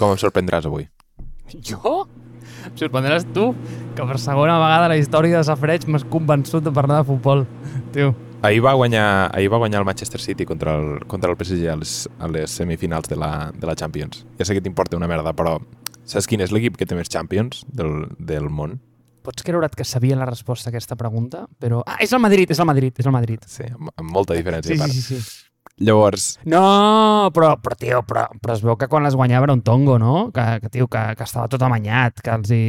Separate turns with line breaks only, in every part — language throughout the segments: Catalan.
Com em sorprendràs avui?
Jo? Em sorprendràs tu, que per segona vegada a la història de Safreig m'has convençut de parlar de futbol. Tio,
Ahir va guanyar, ahir va guanyar el Manchester City contra el, contra el PSG a les, a les semifinals de la, de la Champions. Ja sé que t'importa una merda, però saps quin és l'equip que té més Champions del, del món?
pots creure't que sabia la resposta a aquesta pregunta? Però... Ah, és el Madrid, és el Madrid, és el Madrid.
Sí, amb, amb molta diferència.
Sí, sí, sí, sí.
Llavors,
No, però, però tio, però, però es veu que quan les guanyava era un tongo, no? Que, que tio, que, que estava tot amanyat, que els hi...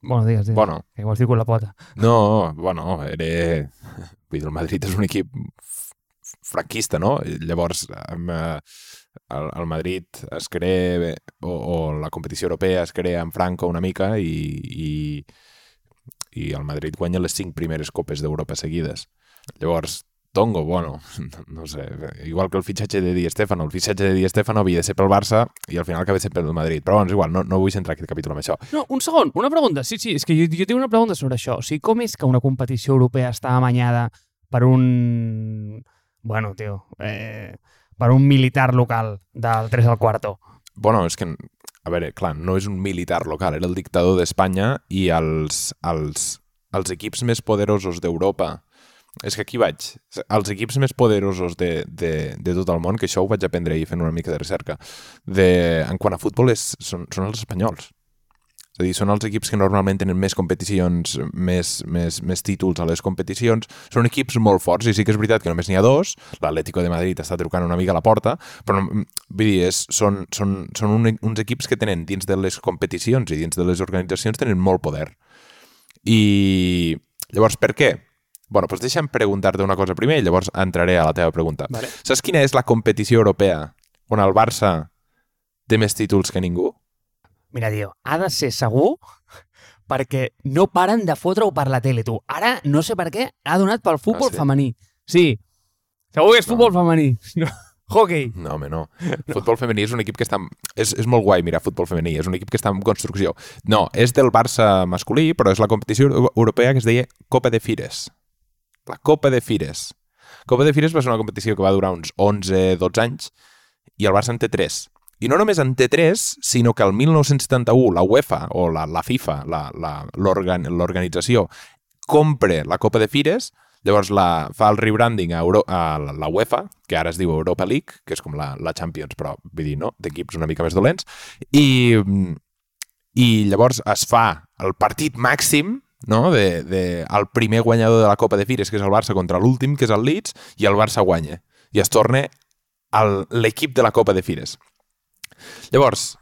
Bueno, digues, digues.
bueno,
Que igual fico la pota.
no, bueno, era... Vull dir, el Madrid és un equip franquista, no? Llavors, amb, eh, el, el Madrid es crea, o, o la competició europea es crea en Franco una mica i, i, i el Madrid guanya les cinc primeres copes d'Europa seguides. Llavors, Tongo, bueno, no sé, igual que el fitxatge de Di Stefano. El fitxatge de Di Stefano havia de ser pel Barça i al final acaba sent pel Madrid. Però bueno, és igual, no, no vull centrar aquest capítol en això.
No, un segon, una pregunta. Sí, sí, és que jo, jo tinc una pregunta sobre això. O sigui, com és que una competició europea està amanyada per un... Bueno, tio, eh, per un militar local del 3 al quarto?
Bueno, és que, a veure, clar, no és un militar local, era el dictador d'Espanya i els, els, els equips més poderosos d'Europa és que aquí vaig. Els equips més poderosos de, de, de tot el món, que això ho vaig aprendre ahir fent una mica de recerca, de, en quant a futbol és, són, són els espanyols. És a dir, són els equips que normalment tenen més competicions, més, més, més títols a les competicions. Són equips molt forts, i sí que és veritat que només n'hi ha dos. L'Atlético de Madrid està trucant una mica a la porta, però vull dir, és, són, són, són un, uns equips que tenen dins de les competicions i dins de les organitzacions tenen molt poder. I llavors, per què? Bueno, doncs deixa'm preguntar-te una cosa primer i llavors entraré a la teva pregunta.
Vale.
Saps quina és la competició europea on el Barça té més títols que ningú?
Mira, tio, ha de ser segur perquè no paren de fotre-ho per la tele, tu. Ara, no sé per què, ha donat pel futbol
sí?
femení. Sí, segur que és futbol femení. No. Hockey.
No, home, no. Futbol femení és un equip que està... És, és molt guai mirar futbol femení, és un equip que està en construcció. No, és del Barça masculí, però és la competició euro- europea que es deia Copa de Fires. La Copa de Fires. Copa de Fires va ser una competició que va durar uns 11-12 anys i el Barça en té 3. I no només en té 3, sinó que el 1971 la UEFA o la, la FIFA, l'organització, compre la Copa de Fires, llavors la, fa el rebranding a, Euro, a la UEFA, que ara es diu Europa League, que és com la, la Champions, però vull dir, no, d'equips una mica més dolents, i, i llavors es fa el partit màxim no? de, de, el primer guanyador de la Copa de Fires, que és el Barça, contra l'últim, que és el Leeds, i el Barça guanya. I es torna al- l'equip de la Copa de Fires. Llavors,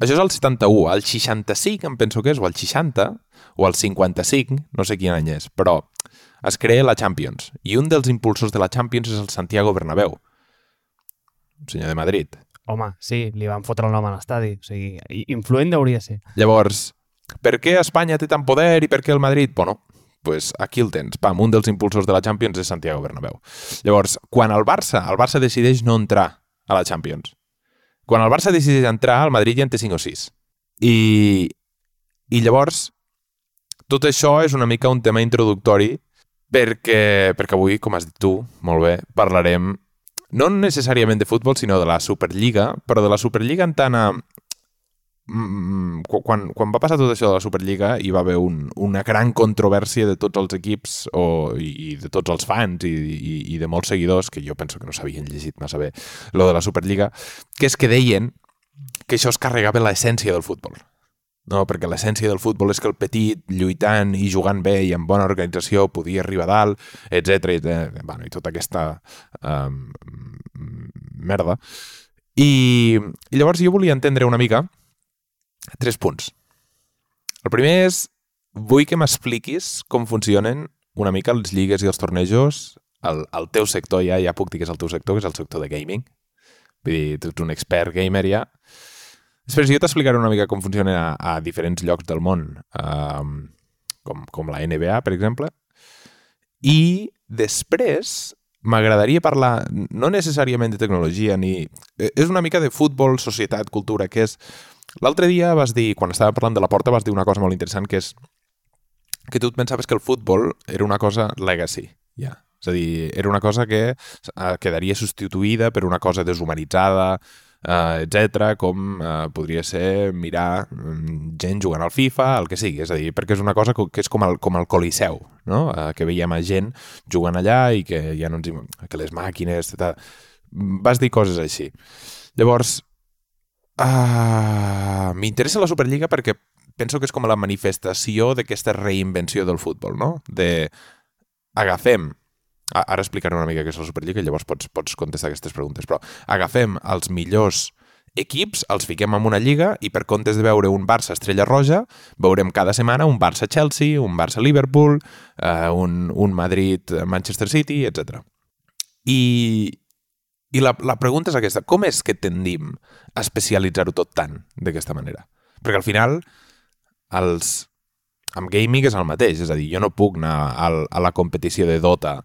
això és el 71. El 65, em penso que és, o el 60, o el 55, no sé quin any és, però es crea la Champions. I un dels impulsors de la Champions és el Santiago Bernabéu, senyor de Madrid.
Home, sí, li van fotre el nom a l'estadi. O sigui, influent hauria de ser.
Llavors, per què Espanya té tant poder i per què el Madrid? Bueno, pues aquí el tens. Pam, un dels impulsors de la Champions és Santiago Bernabéu. Llavors, quan el Barça, el Barça decideix no entrar a la Champions. Quan el Barça decideix entrar, el Madrid ja en té 5 o 6. I, i llavors, tot això és una mica un tema introductori perquè, perquè avui, com has dit tu, molt bé, parlarem no necessàriament de futbol, sinó de la Superliga, però de la Superliga en tant a quan, quan va passar tot això de la Superliga hi va haver un, una gran controvèrsia de tots els equips o, i, i de tots els fans i, i, i de molts seguidors, que jo penso que no s'havien llegit massa bé lo de la Superliga, que és que deien que això es carregava l'essència del futbol. No, perquè l'essència del futbol és que el petit, lluitant i jugant bé i amb bona organització, podia arribar a dalt, etc. Bueno, i tota aquesta um, merda. I, I llavors jo volia entendre una mica tres punts. El primer és, vull que m'expliquis com funcionen una mica les lligues i els tornejos al, al teu sector, ja, ja puc dir que és el teu sector, que és el sector de gaming. Vull dir, tu ets un expert gamer ja. Després jo t'explicaré una mica com funcionen a, a diferents llocs del món, um, com, com la NBA, per exemple. I després m'agradaria parlar no necessàriament de tecnologia ni... eh, És una mica de futbol, societat, cultura, que és... L'altre dia vas dir, quan estava parlant de la porta, vas dir una cosa molt interessant, que és que tu et pensaves que el futbol era una cosa legacy, ja. És a dir, era una cosa que eh, quedaria substituïda per una cosa deshumanitzada, uh, etc com uh, podria ser mirar um, gent jugant al FIFA, el que sigui, és a dir, perquè és una cosa que és com el, com el Coliseu, no? Uh, que veiem a gent jugant allà i que ja no ens... que les màquines... Tal. Vas dir coses així. Llavors, uh, m'interessa la Superliga perquè penso que és com la manifestació d'aquesta reinvenció del futbol, no? De agafem ara explicaré una mica què és la Superliga i llavors pots, pots contestar aquestes preguntes, però agafem els millors equips, els fiquem en una lliga i per comptes de veure un Barça Estrella Roja, veurem cada setmana un Barça Chelsea, un Barça Liverpool, eh, un, un Madrid Manchester City, etc. I, i la, la pregunta és aquesta, com és que tendim a especialitzar-ho tot tant d'aquesta manera? Perquè al final els, amb gaming és el mateix, és a dir, jo no puc anar al, a la competició de Dota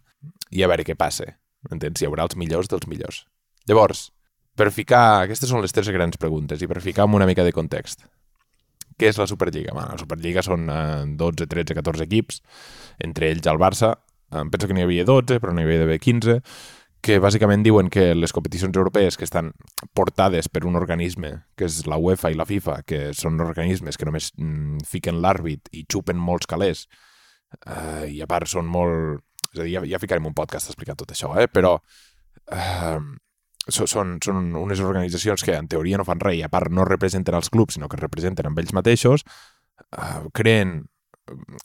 i a veure què passa. Entens? Hi haurà els millors dels millors. Llavors, per ficar... Aquestes són les tres grans preguntes i per ficar amb una mica de context. Què és la Superliga? Bueno, la Superliga són eh, 12, 13, 14 equips, entre ells el Barça. Em penso que n'hi havia 12, però n'hi havia d'haver 15 que bàsicament diuen que les competicions europees que estan portades per un organisme, que és la UEFA i la FIFA, que són organismes que només mm, fiquen l'àrbit i xupen molts calés, eh, i a part són molt és a dir, ja, ja ficarem un podcast explicant tot això, eh? però eh, són, són unes organitzacions que en teoria no fan res i a part no representen els clubs, sinó que representen amb ells mateixos, eh, creen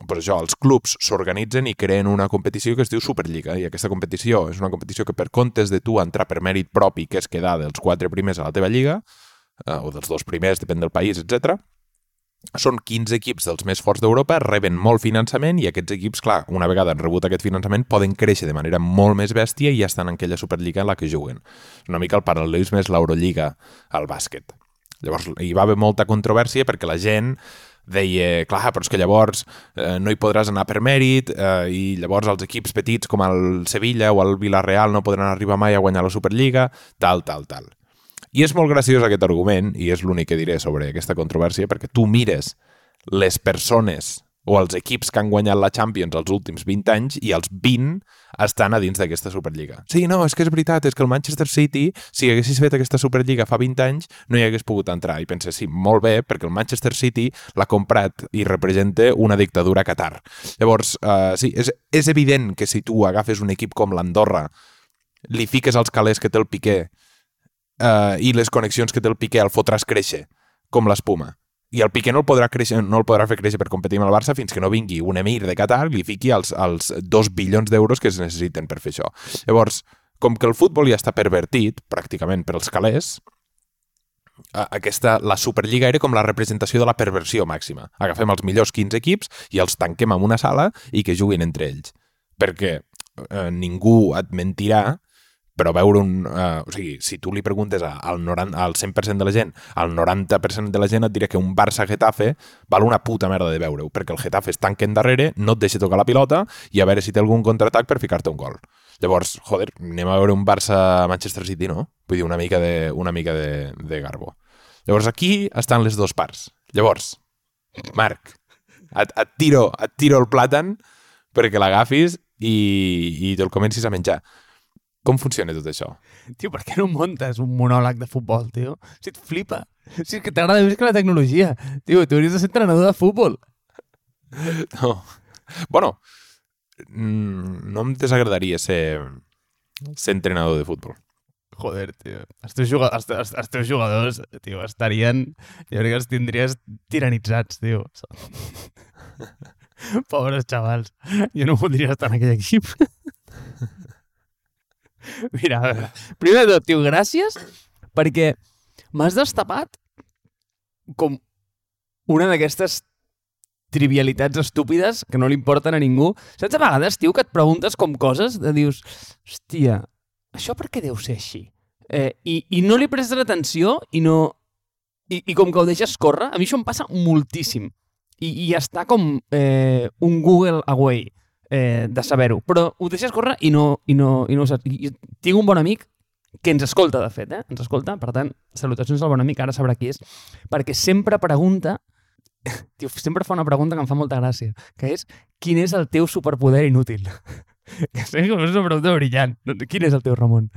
pues això, els clubs s'organitzen i creen una competició que es diu Superliga i aquesta competició és una competició que per comptes de tu entrar per mèrit propi que és quedar dels quatre primers a la teva lliga eh, o dels dos primers, depèn del país, etc són 15 equips dels més forts d'Europa, reben molt finançament i aquests equips, clar, una vegada han rebut aquest finançament, poden créixer de manera molt més bèstia i ja estan en aquella Superliga en la que juguen. Una mica el paral·lelisme és l'Eurolliga al bàsquet. Llavors, hi va haver molta controvèrsia perquè la gent deia, clar, però és que llavors eh, no hi podràs anar per mèrit eh, i llavors els equips petits com el Sevilla o el Villarreal no podran arribar mai a guanyar la Superliga, tal, tal, tal. I és molt graciós aquest argument, i és l'únic que diré sobre aquesta controvèrsia, perquè tu mires les persones o els equips que han guanyat la Champions els últims 20 anys i els 20 estan a dins d'aquesta Superliga. Sí, no, és que és veritat, és que el Manchester City, si haguessis fet aquesta Superliga fa 20 anys, no hi hagués pogut entrar. I penses, sí, molt bé, perquè el Manchester City l'ha comprat i representa una dictadura a Qatar. Llavors, uh, sí, és, és evident que si tu agafes un equip com l'Andorra, li fiques els calés que té el Piqué eh, i les connexions que té el Piqué el fotràs créixer, com l'espuma. I el Piqué no el podrà, créixer, no el podrà fer créixer per competir amb el Barça fins que no vingui un emir de Qatar i li fiqui els, els dos bilions d'euros que es necessiten per fer això. Llavors, com que el futbol ja està pervertit, pràcticament per als calés, aquesta, la Superliga era com la representació de la perversió màxima. Agafem els millors 15 equips i els tanquem en una sala i que juguin entre ells. Perquè eh, ningú et mentirà però veure un... Uh, o sigui, si tu li preguntes al, 90, al 100% de la gent, al 90% de la gent et dirà que un Barça-Getafe val una puta merda de veure-ho, perquè el Getafe es tanca endarrere, no et deixa tocar la pilota i a veure si té algun contraatac per ficar-te un gol. Llavors, joder, anem a veure un Barça-Manchester City, no? Vull dir, una mica de, una mica de, de garbo. Llavors, aquí estan les dues parts. Llavors, Marc, et, et, tiro, et tiro el plàtan perquè l'agafis i, i te'l comencis a menjar. Com funciona tot això?
Tio, per què no muntes un monòleg de futbol, tio? Si et flipa. Si és que t'agrada més que la tecnologia. Tio, tu hauries de ser entrenador de futbol.
No. Bueno, mm, no em desagradaria ser, ser entrenador de futbol.
Joder, tio. Els teus, jugadors, els, els, els teus jugadors, tio, estarien... Jo crec que els tindries tiranitzats, tio. Pobres xavals. Jo no voldria estar en aquell equip. Mira, a veure, primer de tot, tio, gràcies perquè m'has destapat com una d'aquestes trivialitats estúpides que no li importen a ningú. Saps a vegades, tio, que et preguntes com coses de dius, hòstia, això per què deu ser així? Eh, i, I no li prestes atenció i no... I, I com que ho deixes córrer, a mi això em passa moltíssim. I, i està com eh, un Google away eh, de saber-ho. Però ho deixes córrer i no, i no, i no ho saps. I, tinc un bon amic que ens escolta, de fet, eh? Ens escolta, per tant, salutacions al bon amic, ara sabrà qui és, perquè sempre pregunta, tio, sempre fa una pregunta que em fa molta gràcia, que és, quin és el teu superpoder inútil? que sé que és una pregunta brillant. Quin és el teu, Ramon?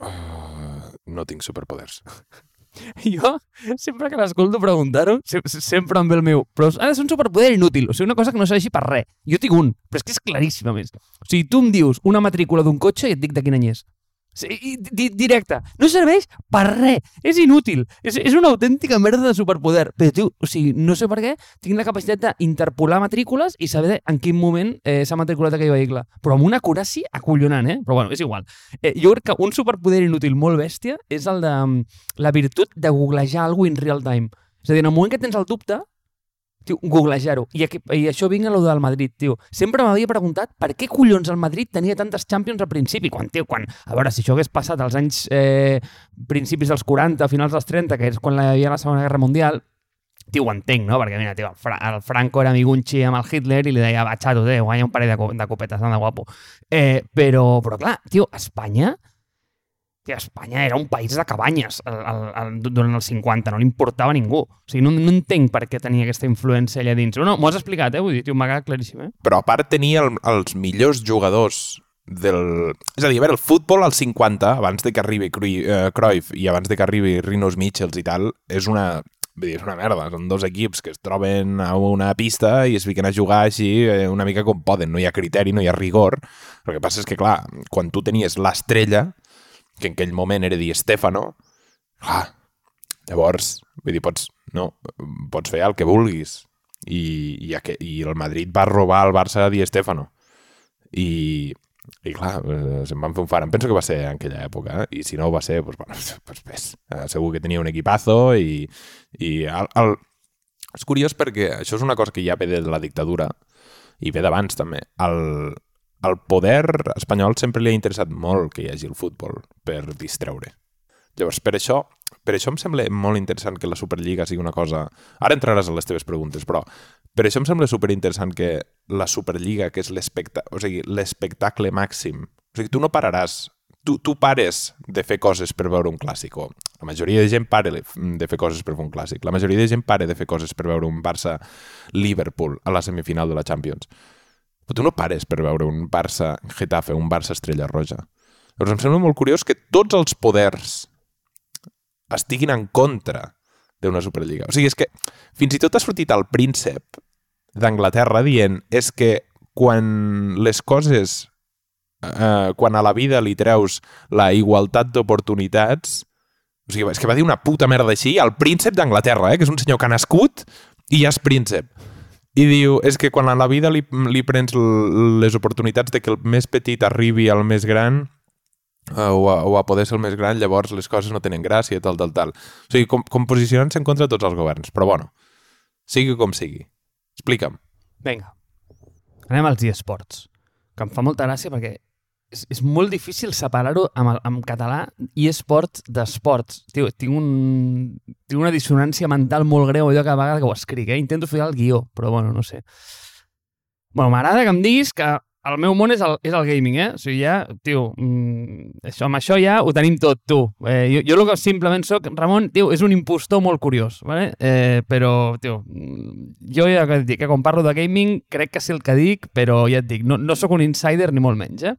Uh, no tinc superpoders.
jo, sempre que l'escolto preguntar-ho, se- se- sempre em ve el meu, però ha de ser un superpoder inútil, o sigui, una cosa que no serveixi per res. Jo tinc un, però és que és claríssim, a més. O sigui, tu em dius una matrícula d'un cotxe i et dic de quin any és. Sí, di directe. No serveix per res. És inútil. És, és una autèntica merda de superpoder. Però, tio, o sigui, no sé per què tinc la capacitat d'interpolar matrícules i saber en quin moment eh, s'ha matriculat aquell vehicle. Però amb una acuràcia acollonant, eh? Però bueno, és igual. Eh, jo crec que un superpoder inútil molt bèstia és el de mm, la virtut de googlejar alguna in real time. És a dir, en el moment que tens el dubte, tio, googlejar-ho. I, aquí, I això vinc a lo del Madrid, tio. Sempre m'havia preguntat per què collons el Madrid tenia tantes Champions al principi, quan, tio, quan... A veure, si això hagués passat als anys eh, principis dels 40, finals dels 30, que és quan hi havia la Segona Guerra Mundial, tio, ho entenc, no? Perquè, mira, tio, el, Fra el Franco era amigunxi amb el Hitler i li deia, va, xato, guanya un parell de, co de copetes, anda guapo. Eh, però, però, clar, tio, Espanya... Tio, Espanya era un país de cabanyes el, el, el, durant els 50, no li importava a ningú. O sigui, no, no entenc per què tenia aquesta influència allà dins. No, m'ho has explicat, eh? Vull dir, m'ha quedat claríssim, eh?
Però a part tenia el, els millors jugadors del... És a dir, a veure, el futbol als 50, abans de que arribi eh, Cruyff i abans de que arribi Rinos Michels i tal, és una... Vull dir, és una merda. Són dos equips que es troben a una pista i es fiquen a jugar així eh, una mica com poden. No hi ha criteri, no hi ha rigor. El que passa és que, clar, quan tu tenies l'estrella, que en aquell moment era Di Stefano, clar, llavors, vull dir, pots, no, pots fer el que vulguis. I, i, aqu- i el Madrid va robar al Barça a Di Stefano. I, i clar, eh, se'n van fer un far. Em penso que va ser en aquella època, eh? i si no ho va ser, doncs, bueno, pues ves, eh, segur que tenia un equipazo i, i el, el... és curiós perquè això és una cosa que ja ve de la dictadura i ve d'abans també. El, el poder espanyol sempre li ha interessat molt que hi hagi el futbol per distreure. Llavors, per això, per això em sembla molt interessant que la Superliga sigui una cosa... Ara entraràs a les teves preguntes, però per això em sembla superinteressant que la Superliga, que és l'especta- o sigui, l'espectacle màxim... O sigui, tu no pararàs... Tu, tu pares de fer coses per veure un clàssic. o La majoria de gent para de fer coses per veure un clàssic. La majoria de gent para de fer coses per veure un Barça-Liverpool a la semifinal de la Champions. Però tu no pares per veure un Barça-Getafe, un Barça-Estrella Roja. Llavors em sembla molt curiós que tots els poders estiguin en contra d'una Superliga. O sigui, és que fins i tot ha sortit el príncep d'Anglaterra dient és que quan les coses eh, quan a la vida li treus la igualtat d'oportunitats o sigui, és que va dir una puta merda així el príncep d'Anglaterra, eh, que és un senyor que ha nascut i ja és príncep i diu, és que quan a la vida li, li prens les oportunitats de que el més petit arribi al més gran uh, o, a, o a poder ser el més gran, llavors les coses no tenen gràcia, tal, tal, tal. O sigui, com, com posicionant-se en contra de tots els governs. Però bueno, sigui com sigui. Explica'm.
Vinga. Anem als eSports, que em fa molta gràcia perquè és, és molt difícil separar-ho amb, amb català eSports d'esports. Tio, tinc, un, tinc una dissonància mental molt greu allò cada vegada que ho escric, eh? Intento fer el guió, però bueno, no sé. Bueno, m'agrada que em diguis que el meu món és el, és el gaming, eh? O sigui, ja, tio, mm, això, amb això ja ho tenim tot, tu. Eh, jo, jo el que simplement sóc, Ramon, tio, és un impostor molt curiós, ¿vale? eh, però, tio, mm, jo ja que et dic, que quan parlo de gaming crec que sé el que dic, però ja et dic, no, no sóc un insider ni molt menys, eh?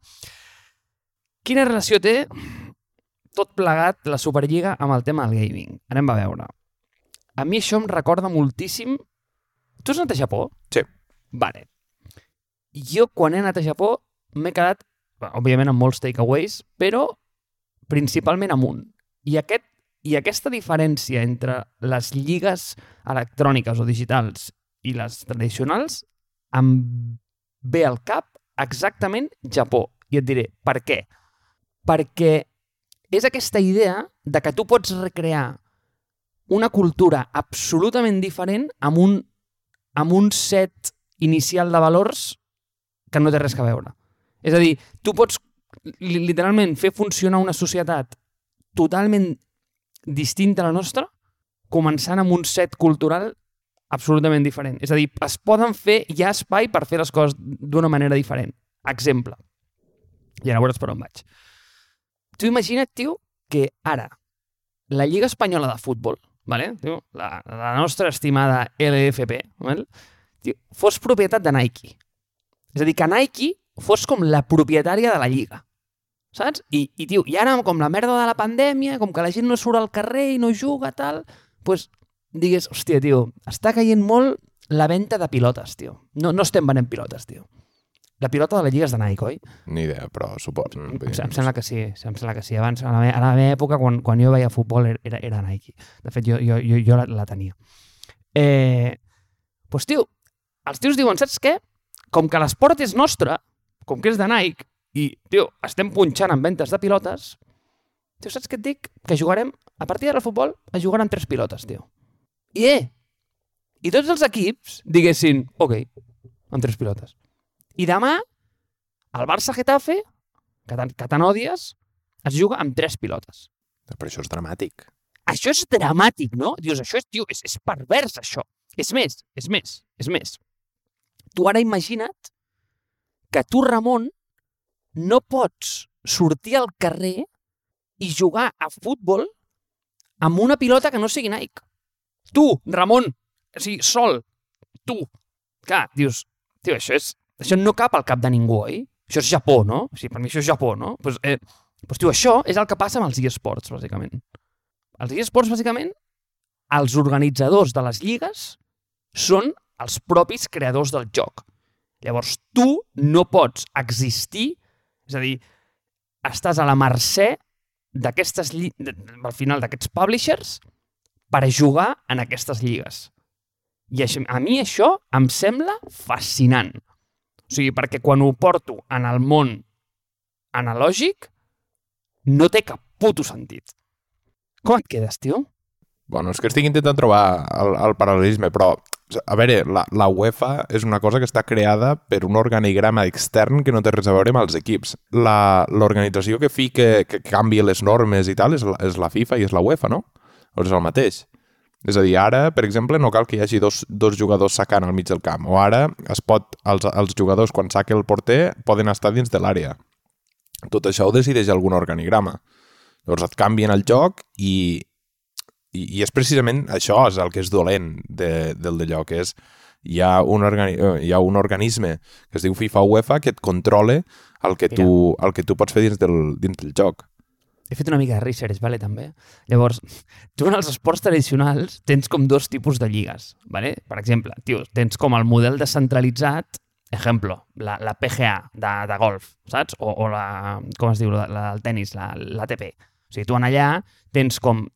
Quina relació té tot plegat la Superliga amb el tema del gaming? Anem a veure. A mi això em recorda moltíssim... Tu has anat a Japó?
Sí.
Vale. Jo, quan he anat a Japó, m'he quedat, òbviament, amb molts takeaways, però principalment amb un. I, aquest, I aquesta diferència entre les lligues electròniques o digitals i les tradicionals em ve al cap exactament Japó. I et diré, per què? Perquè és aquesta idea de que tu pots recrear una cultura absolutament diferent amb un, amb un set inicial de valors que no té res a veure. És a dir, tu pots li- literalment fer funcionar una societat totalment distinta a la nostra, començant amb un set cultural absolutament diferent. És a dir, es poden fer, hi ha espai per fer les coses d'una manera diferent. Exemple. I veuràs per on vaig. Tu imagina't, tio, que ara la Lliga Espanyola de Futbol, vale? tio, la, la nostra estimada LFP, vale? tio, fos propietat de Nike. És a dir, que Nike fos com la propietària de la Lliga. saps? I, i, tio, i ara, com la merda de la pandèmia, com que la gent no surt al carrer i no juga, tal, pues, digues, hòstia, tio, està caient molt la venda de pilotes, tio. No, no estem venent pilotes, tio. La pilota de la Lliga és de Nike, oi?
Ni idea, però suposo.
Em, em sembla que sí, em sembla que sí. Abans, a la, me, a la meva època, quan, quan jo veia futbol, era, era Nike. De fet, jo, jo, jo, jo la, la tenia. Eh, pues, tio, els tios diuen, saps què? Com que l'esport és nostre, com que és de Nike, i, tio, estem punxant en ventes de pilotes, tio, saps què et dic? Que jugarem, a partir del futbol, a jugar amb tres pilotes, tio. I, eh, i tots els equips diguessin, ok, amb tres pilotes. I demà, el Barça-Getafe, que tant, que tant odies, es juga amb tres pilotes.
Però això és dramàtic.
Això és dramàtic, no? Dius, això és, tio, és, és pervers, això. És més, és més, és més. Tu ara imagina't que tu, Ramon, no pots sortir al carrer i jugar a futbol amb una pilota que no sigui Nike. Tu, Ramon, o sigui, sol, tu. Clar, dius, tio, això, és, això no cap al cap de ningú, oi? Això és Japó, no? O sigui, per mi això és Japó, no? Pues, eh, pues, tio, això és el que passa amb els eSports, bàsicament. Els eSports, bàsicament, els organitzadors de les lligues són els propis creadors del joc. Llavors, tu no pots existir, és a dir, estàs a la mercè d'aquestes al final d'aquests publishers per jugar en aquestes lligues. I això, a mi això em sembla fascinant. O sigui, perquè quan ho porto en el món analògic, no té cap puto sentit. Com et quedes, tio?
Bueno, és que estic intentant trobar el, el paral·lelisme, però, a veure, la, la UEFA és una cosa que està creada per un organigrama extern que no té res a veure amb els equips. L'organització que fica, que canvia les normes i tal, és la, és la FIFA i és la UEFA, no? O és el mateix? És a dir, ara, per exemple, no cal que hi hagi dos, dos jugadors sacant al mig del camp. O ara es pot, els, els jugadors, quan saca el porter, poden estar dins de l'àrea. Tot això ho decideix algun organigrama. Llavors et canvien el joc i, i, i és precisament això és el que és dolent de, del d'allò, que és hi ha, un organi eh, hi ha un organisme que es diu FIFA UEFA que et controla el que,
Mira.
tu, el que tu pots fer dins del, dins del joc.
He fet una mica de research, vale, també. Llavors, tu en els esports tradicionals tens com dos tipus de lligues, vale? Per exemple, tio, tens com el model descentralitzat, ejemplo, la, la PGA de, de golf, saps? O, o la, com es diu, la, la del tennis, la-. O sigui, tu en allà tens com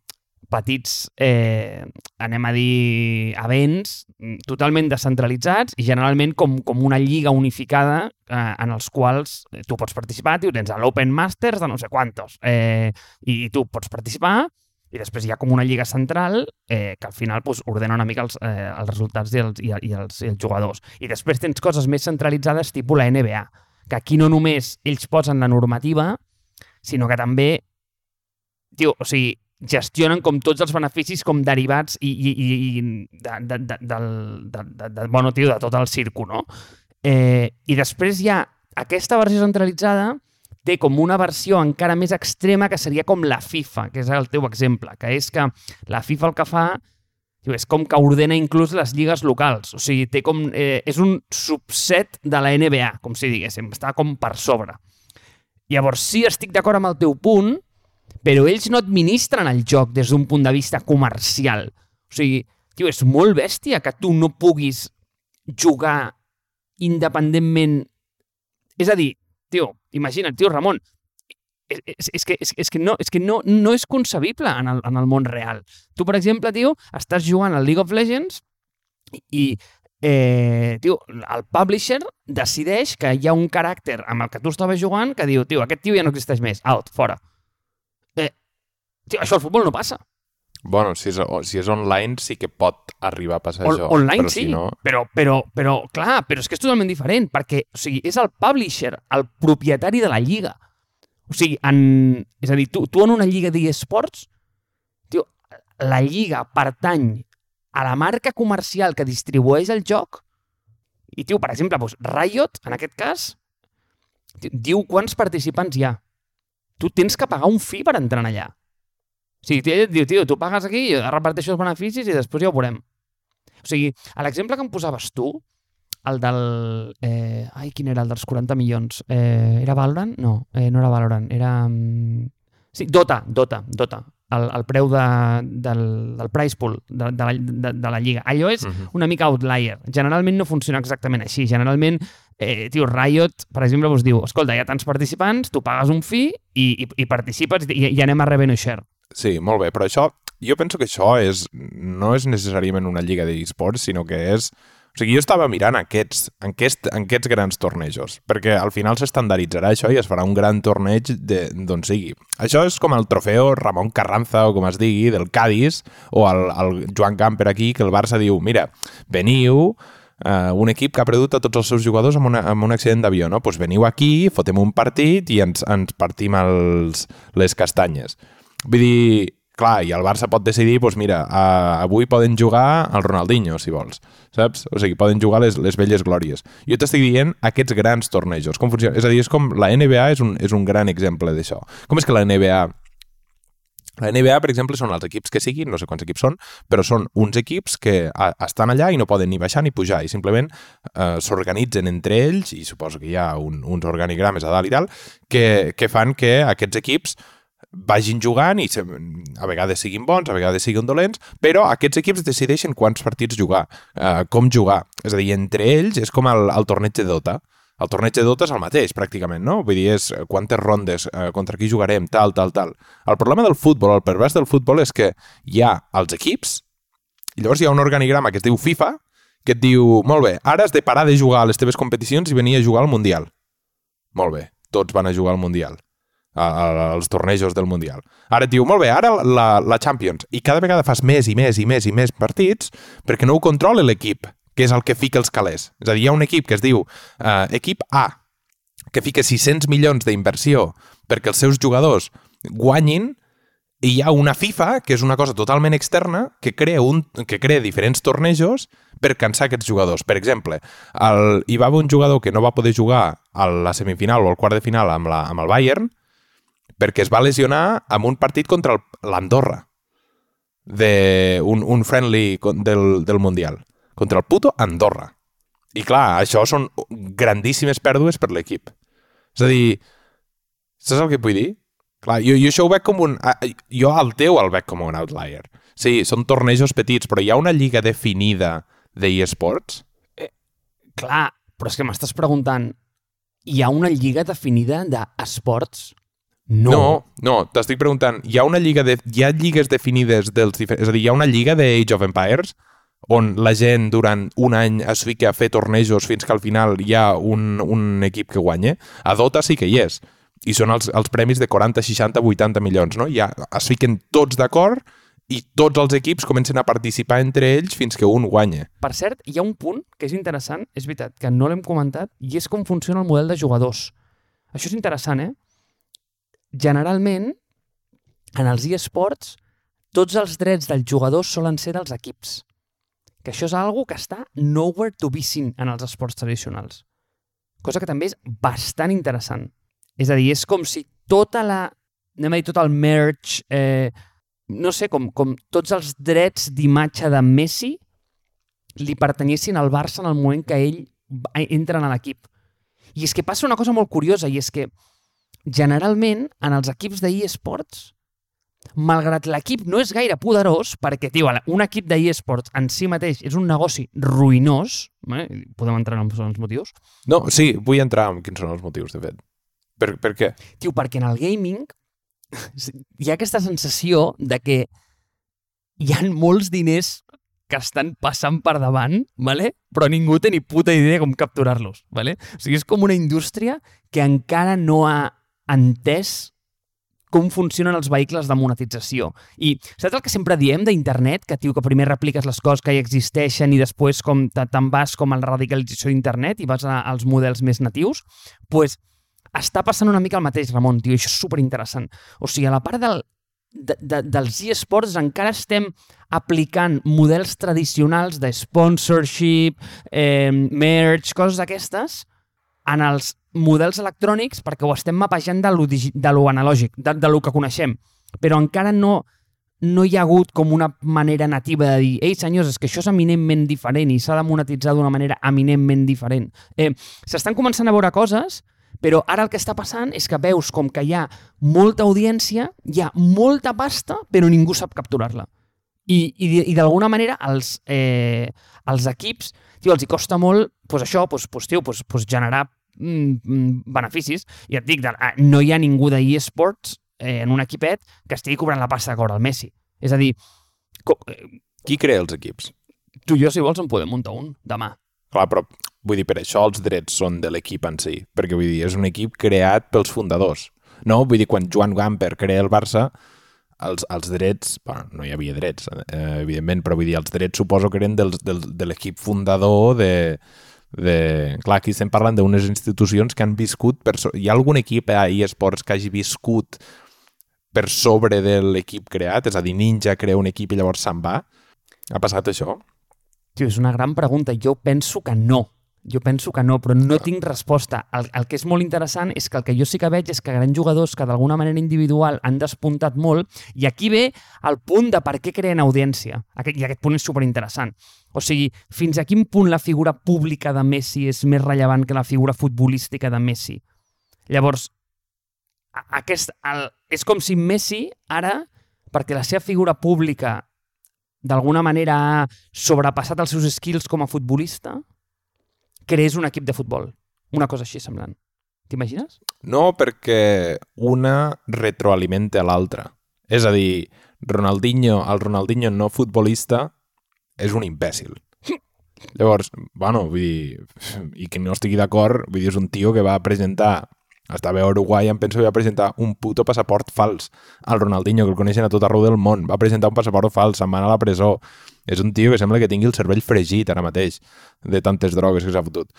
petits, eh, anem a dir, events mm, totalment descentralitzats i generalment com, com una lliga unificada eh, en els quals eh, tu pots participar, tio, tens l'Open Masters de no sé quantos, eh, i, tu pots participar i després hi ha com una lliga central eh, que al final pues, ordena una mica els, eh, els resultats i els, i, i, els, i els jugadors. I després tens coses més centralitzades tipus la NBA, que aquí no només ells posen la normativa, sinó que també tio, o sigui, gestionen com tots els beneficis com derivats i, i, i de, de, de, del, de, de, de, bueno, tio, de tot el circo, no? Eh, I després hi ha aquesta versió centralitzada té com una versió encara més extrema que seria com la FIFA, que és el teu exemple, que és que la FIFA el que fa és com que ordena inclús les lligues locals. O sigui, té com, eh, és un subset de la NBA, com si diguéssim, està com per sobre. Llavors, sí, estic d'acord amb el teu punt, però ells no administren el joc des d'un punt de vista comercial. O sigui, tio, és molt bèstia que tu no puguis jugar independentment... És a dir, tio, imagina't, tio, Ramon, és, és, és, que, és, és que, no, és, que no, no és concebible en el, en el món real. Tu, per exemple, tio, estàs jugant al League of Legends i, eh, tio, el publisher decideix que hi ha un caràcter amb el que tu estaves jugant que diu, tio, aquest tio ja no existeix més, out, fora. Tio, això al futbol no passa.
Bueno, si és, si és online sí que pot arribar a passar
On,
això.
online
però
sí,
Si no...
però, però, però, clar, però és que és totalment diferent, perquè o sigui, és el publisher, el propietari de la lliga. O sigui, en, és a dir, tu, tu en una lliga d'eSports, tio, la lliga pertany a la marca comercial que distribueix el joc i, tio, per exemple, doncs, Riot, en aquest cas, tio, diu quants participants hi ha. Tu tens que pagar un fi per entrar en allà. O sigui, tio, diu, tio, tu pagues aquí, jo reparteixo els beneficis i després ja ho veurem. O sigui, a l'exemple que em posaves tu, el del... Eh, ai, quin era el dels 40 milions? Eh, era Valorant? No, eh, no era Valorant, era... mm, Sí, Dota, Dota, Dota. El, el preu de, del, del price pool de, de, la, de, de la lliga. Allò és
Mhm.
una mica outlier. Generalment no funciona exactament així. Generalment, eh, tio, Riot, per exemple, us diu, escolta, hi ha tants participants, tu pagues un fee i, i, i participes i, i anem a revenue share.
Sí, molt bé, però això, jo penso que això és, no és necessàriament una lliga d'e-sports, sinó que és... O sigui, jo estava mirant aquests, aquest, aquests grans tornejos, perquè al final s'estandarditzarà això i es farà un gran torneig d'on sigui. Això és com el trofeu Ramon Carranza, o com es digui, del Cádiz, o el, el Joan Camper aquí, que el Barça diu, mira, veniu, uh, un equip que ha perdut a tots els seus jugadors amb, una, amb un accident d'avió, no? Pues veniu aquí, fotem un partit i ens, ens partim els, les castanyes. Vull dir, clar, i el Barça pot decidir, doncs mira, uh, avui poden jugar al Ronaldinho, si vols, saps? O sigui, poden jugar les, les velles glòries. Jo t'estic dient aquests grans tornejos, com funciona. És a dir, és com la NBA és un, és un gran exemple d'això. Com és que la NBA la NBA, per exemple, són els equips que siguin, no sé quants equips són, però són uns equips que a, estan allà i no poden ni baixar ni pujar i simplement eh, s'organitzen entre ells i suposo que hi ha un, uns organigrames a dalt i tal que, que fan que aquests equips vagin jugant i a vegades siguin bons, a vegades siguin dolents, però aquests equips decideixen quants partits jugar, eh, com jugar. És a dir, entre ells és com el, el torneig de Dota. El torneig de Dota és el mateix, pràcticament, no? Vull dir, és eh, quantes rondes, eh, contra qui jugarem, tal, tal, tal. El problema del futbol, el pervers del futbol, és que hi ha els equips, i llavors hi ha un organigrama que es diu FIFA, que et diu, molt bé, ara has de parar de jugar a les teves competicions i venir a jugar al Mundial. Molt bé, tots van a jugar al Mundial, als tornejos del Mundial. Ara et diu, molt bé, ara la, la Champions, i cada vegada fas més i més i més i més partits perquè no ho controla l'equip, que és el que fica els calés. És a dir, hi ha un equip que es diu eh, equip A, que fica 600 milions d'inversió perquè els seus jugadors guanyin i hi ha una FIFA, que és una cosa totalment externa, que crea, un, que crea diferents tornejos per cansar aquests jugadors. Per exemple, el, hi va haver un jugador que no va poder jugar a la semifinal o al quart de final amb, la, amb el Bayern perquè es va lesionar amb un partit contra l'Andorra de un, un friendly del, del Mundial contra el puto Andorra. I clar, això són grandíssimes pèrdues per l'equip. És a dir, saps el que vull dir? Clar, jo, jo això ho veig com un... Jo el teu el veig com un outlier. Sí, són tornejos petits, però hi ha una lliga definida d'eSports?
Clar, però és que m'estàs preguntant, hi ha una lliga definida d'esports? No.
No, no t'estic preguntant, hi ha una lliga de, hi ha lligues definides dels diferents... És a dir, hi ha una lliga de Age of Empires on la gent durant un any es fica a fer tornejos fins que al final hi ha un, un equip que guanya. A Dota sí que hi és. I són els, els premis de 40, 60, 80 milions, no? Ja es fiquen tots d'acord i tots els equips comencen a participar entre ells fins que un guanya.
Per cert, hi ha un punt que és interessant, és veritat, que no l'hem comentat, i és com funciona el model de jugadors. Això és interessant, eh? Generalment, en els eSports, tots els drets dels jugadors solen ser dels equips. Que això és algo que està nowhere to be seen en els esports tradicionals. Cosa que també és bastant interessant. És a dir, és com si tota la... anem a dir, tot el merch, eh, no sé, com, com tots els drets d'imatge de Messi li pertanyessin al Barça en el moment que ell entra en l'equip. I és que passa una cosa molt curiosa, i és que generalment en els equips d'eSports, malgrat l'equip no és gaire poderós, perquè, tio, un equip d'eSports en si mateix és un negoci ruïnós, eh? podem entrar en els motius,
No, sí, vull entrar en quins són els motius, de fet. Per, per què?
Tio, perquè en el gaming hi ha aquesta sensació de que hi han molts diners que estan passant per davant, ¿vale? però ningú té ni puta idea com capturar-los. ¿vale? O sigui, és com una indústria que encara no ha entès com funcionen els vehicles de monetització. I saps el que sempre diem d'internet? Que, tio, que primer repliques les coses que ja existeixen i després com te- te'n vas com a la radicalització d'internet i vas a, als models més natius? pues, està passant una mica el mateix, Ramon, tio, això és superinteressant. O sigui, a la part del, de, de, dels eSports encara estem aplicant models tradicionals de sponsorship, eh, merch, coses d'aquestes, en els models electrònics perquè ho estem mapejant de lo, de lo analògic, de, de lo que coneixem. Però encara no no hi ha hagut com una manera nativa de dir ei, senyors, és que això és eminentment diferent i s'ha de monetitzar d'una manera eminentment diferent. Eh, S'estan començant a veure coses, però ara el que està passant és que veus com que hi ha molta audiència, hi ha molta pasta, però ningú sap capturar-la. I, i, i d'alguna manera els, eh, els equips, tio, els hi costa molt pues això, pues, pues, tio, pues, pues generar mm, mm, beneficis. I et dic, de, ah, no hi ha ningú d'eSports eh, en un equipet que estigui cobrant la pasta cobra el Messi. És a dir, eh,
Qui crea els equips?
tu i jo, si vols, en podem muntar un demà.
Clar, però vull dir, per això els drets són de l'equip en si, perquè vull dir, és un equip creat pels fundadors. No, vull dir, quan Joan Gamper crea el Barça, els, els drets, bueno, no hi havia drets, eh, evidentment, però vull dir, els drets suposo que eren del, del, de l'equip fundador de, de... Clar, aquí estem parlant d'unes institucions que han viscut... Per so... Hi ha algun equip a eSports que hagi viscut per sobre de l'equip creat? És a dir, Ninja crea un equip i llavors se'n va? Ha passat això?
Tio, és una gran pregunta. Jo penso que no. Jo penso que no, però no tinc resposta. El, el que és molt interessant és que el que jo sí que veig és que grans jugadors que d'alguna manera individual han despuntat molt, i aquí ve el punt de per què creen audiència. Aquest, I aquest punt és superinteressant. O sigui, fins a quin punt la figura pública de Messi és més rellevant que la figura futbolística de Messi. Llavors, aquest, el, és com si Messi ara, perquè la seva figura pública d'alguna manera ha sobrepassat els seus skills com a futbolista, creés un equip de futbol. Una cosa així semblant. T'imagines?
No, perquè una retroalimenta l'altra. És a dir, Ronaldinho, el Ronaldinho no futbolista és un imbècil. Llavors, bueno, vull dir, i que no estigui d'acord, vull dir, és un tio que va presentar, estava a Uruguai, em penso que va presentar un puto passaport fals al Ronaldinho, que el coneixen a tot arreu del món. Va presentar un passaport fals, se'n va anar a la presó. És un tio que sembla que tingui el cervell fregit ara mateix, de tantes drogues que s'ha fotut.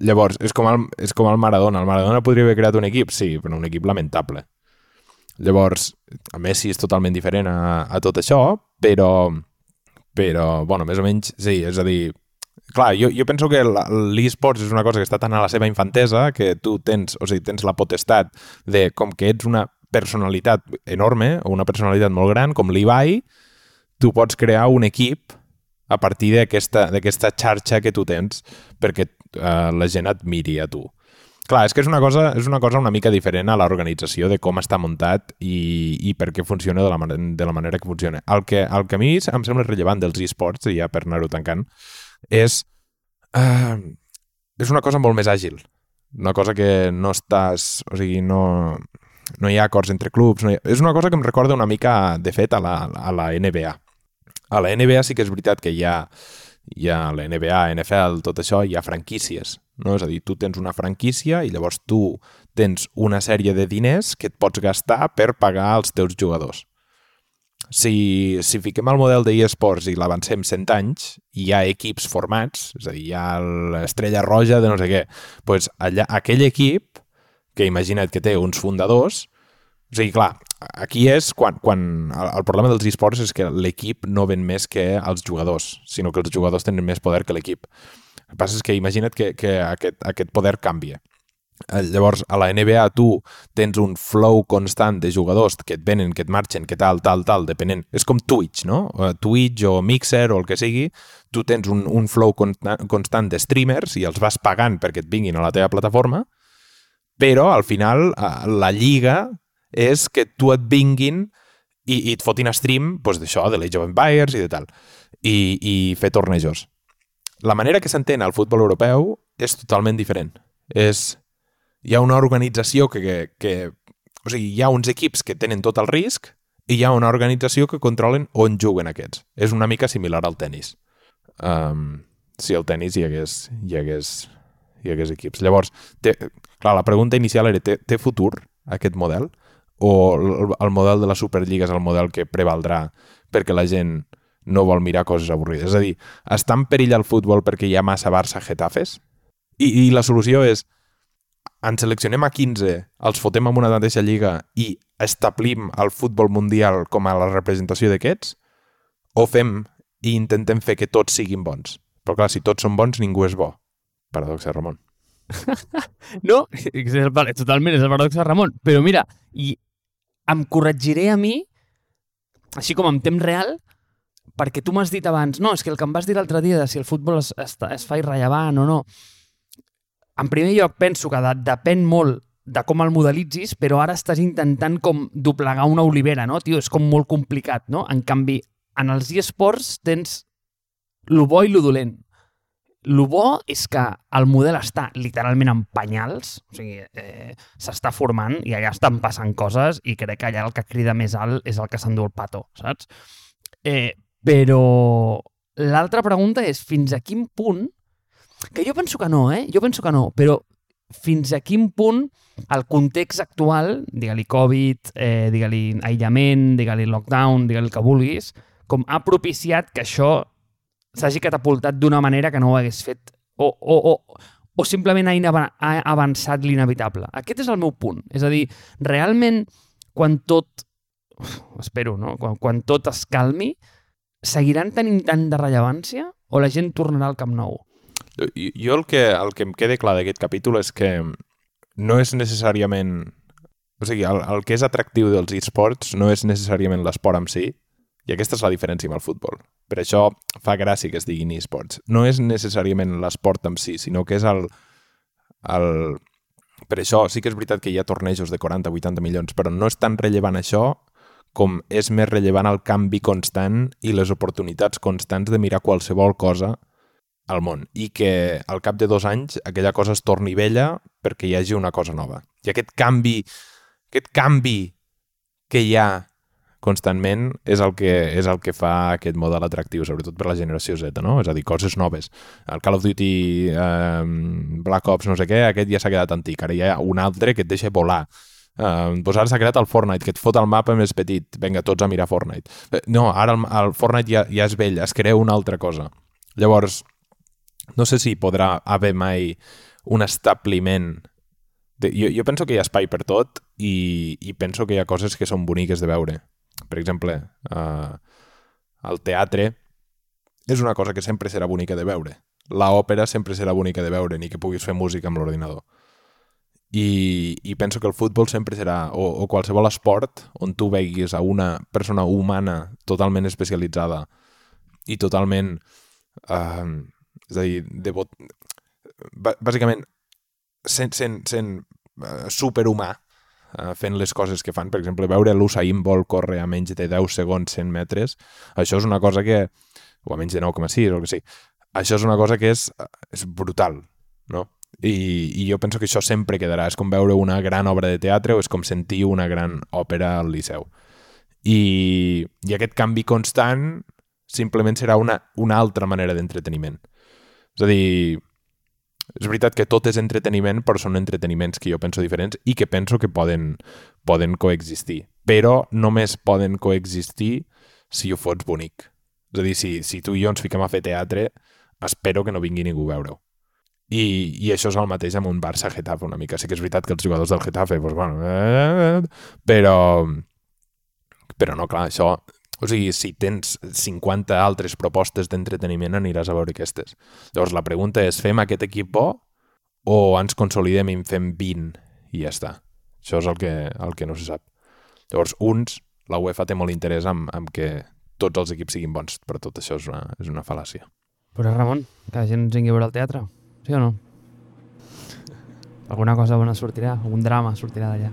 Llavors, és com, el, és com el Maradona. El Maradona podria haver creat un equip? Sí, però un equip lamentable. Llavors, a Messi és totalment diferent a, a tot això, però, però, bueno, més o menys, sí, és a dir, clar, jo, jo penso que l'e-sports és una cosa que està tan a la seva infantesa que tu tens, o sigui, tens la potestat de, com que ets una personalitat enorme o una personalitat molt gran, com l'Ibai, tu pots crear un equip a partir d'aquesta xarxa que tu tens perquè eh, la gent et miri a tu. Clar, és que és una cosa, és una cosa una mica diferent a l'organització de com està muntat i, i per què funciona de la, de la manera que funciona. El que, el que a mi em sembla rellevant dels esports, ja per anar-ho tancant, és, uh, és una cosa molt més àgil. Una cosa que no estàs... O sigui, no, no hi ha acords entre clubs. No ha, és una cosa que em recorda una mica, de fet, a la, a la NBA. A la NBA sí que és veritat que hi ha, hi ha la NBA, NFL, tot això, hi ha franquícies. No? És a dir, tu tens una franquícia i llavors tu tens una sèrie de diners que et pots gastar per pagar els teus jugadors. Si, si fiquem el model d'eSports i l'avancem 100 anys, hi ha equips formats, és a dir, hi ha l'estrella roja de no sé què, doncs allà, aquell equip, que imagina't que té uns fundadors, o sigui, clar, aquí és quan, quan el, el problema dels esports és que l'equip no ven més que els jugadors, sinó que els jugadors tenen més poder que l'equip. El que passa és que imagina't que, que aquest, aquest poder canvia. Eh, Llavors, a la NBA tu tens un flow constant de jugadors que et venen, que et marxen, que tal, tal, tal, depenent. És com Twitch, no? Eh, Twitch o Mixer o el que sigui, tu tens un, un flow constant, de streamers i els vas pagant perquè et vinguin a la teva plataforma, però al final eh, la lliga és que tu et vinguin i, i et fotin a stream doncs, d'això, de l'Age of Empires i de tal, i, i fer tornejos. La manera que s'entén al futbol europeu és totalment diferent. És, hi ha una organització que, que, que... O sigui, hi ha uns equips que tenen tot el risc i hi ha una organització que controlen on juguen aquests. És una mica similar al tennis. Um, si al tennis hi hagués, hi hagués, hi hagués equips. Llavors, té, clar, la pregunta inicial era, té, té futur aquest model? O el, el model de la Superliga és el model que prevaldrà perquè la gent no vol mirar coses avorrides? És a dir, està en perill el futbol perquè hi ha massa Barça-Getafes? I, I la solució és ens seleccionem a 15, els fotem en una mateixa lliga i establim el futbol mundial com a la representació d'aquests? O fem i intentem fer que tots siguin bons? Però clar, si tots són bons, ningú és bo. Paradoxa, Ramon.
No, és totalment, és el paradox de Ramon. Però mira, i em corregiré a mi així com en temps real, perquè tu m'has dit abans, no, és que el que em vas dir l'altre dia de si el futbol es, es, es fa irrellevant o no, en primer lloc penso que de, depèn molt de com el modelitzis, però ara estàs intentant com doblegar una olivera, no? Tio, és com molt complicat, no? En canvi, en els eSports tens lo bo i lo dolent. Lo bo és que el model està literalment en penyals, o sigui, eh, s'està formant i allà estan passant coses i crec que allà el que crida més alt és el que s'endú el pato, saps? Eh, però l'altra pregunta és fins a quin punt, que jo penso que no, eh? Jo penso que no, però fins a quin punt el context actual, digue-li Covid, eh, digue-li aïllament, digue-li lockdown, digue-li el que vulguis, com ha propiciat que això s'hagi catapultat d'una manera que no ho hagués fet o, o, o, o simplement ha, avançat l'inevitable. Aquest és el meu punt. És a dir, realment, quan tot... Uf, espero, no? Quan, quan tot es calmi, seguiran tenint tant de rellevància o la gent tornarà al Camp Nou?
Jo el que, el que em queda clar d'aquest capítol és que no és necessàriament... O sigui, el, el que és atractiu dels esports no és necessàriament l'esport en si, i aquesta és la diferència amb el futbol. Per això fa gràcia que es diguin esports. No és necessàriament l'esport en si, sinó que és el, el... Per això sí que és veritat que hi ha tornejos de 40-80 milions, però no és tan rellevant això com és més rellevant el canvi constant i les oportunitats constants de mirar qualsevol cosa al món i que al cap de dos anys aquella cosa es torni vella perquè hi hagi una cosa nova. I aquest canvi, aquest canvi que hi ha constantment és el que, és el que fa aquest model atractiu, sobretot per la generació Z, no? És a dir, coses noves. El Call of Duty eh, Black Ops no sé què, aquest ja s'ha quedat antic, ara hi ha un altre que et deixa volar. Uh, doncs ara s'ha creat el Fortnite, que et fot el mapa més petit. Vinga, tots a mirar Fortnite. Eh, no, ara el, el Fortnite ja, ja és vell, es crea una altra cosa. Llavors, no sé si podrà haver mai un establiment de, jo, jo penso que hi ha espai per tot i, i penso que hi ha coses que són boniques de veure. Per exemple, uh, el teatre és una cosa que sempre serà bonica de veure. La òpera sempre serà bonica de veure, ni que puguis fer música amb l'ordinador. I, I penso que el futbol sempre serà, o, o qualsevol esport on tu veguis a una persona humana totalment especialitzada i totalment... Uh, és a dir, de bot... bàsicament sent, sent, sent uh, superhumà uh, fent les coses que fan. Per exemple, veure l'Usain Bolt córrer a menys de 10 segons 100 metres, això és una cosa que... o a menys de 9,6 o el que sigui. Això és una cosa que és, és brutal, no? I, I jo penso que això sempre quedarà. És com veure una gran obra de teatre o és com sentir una gran òpera al Liceu. I, i aquest canvi constant simplement serà una, una altra manera d'entreteniment. És a dir, és veritat que tot és entreteniment, però són entreteniments que jo penso diferents i que penso que poden, poden coexistir. Però només poden coexistir si ho fots bonic. És a dir, si, si tu i jo ens fiquem a fer teatre, espero que no vingui ningú a veure-ho. I, I això és el mateix amb un Barça-Getafe una mica. Sí que és veritat que els jugadors del Getafe, doncs, bueno, eh, però, però no, clar, això o sigui, si tens 50 altres propostes d'entreteniment, aniràs a veure aquestes. Llavors, la pregunta és, fem aquest equip bo o ens consolidem i en fem 20 i ja està? Això és el que, el que no se sap. Llavors, uns, la UEFA té molt interès en, en que tots els equips siguin bons, però tot això és una, és una fal·làcia.
Però Ramon, que la gent ens vingui a veure al teatre, sí o no? Alguna cosa bona sortirà, algun drama sortirà d'allà.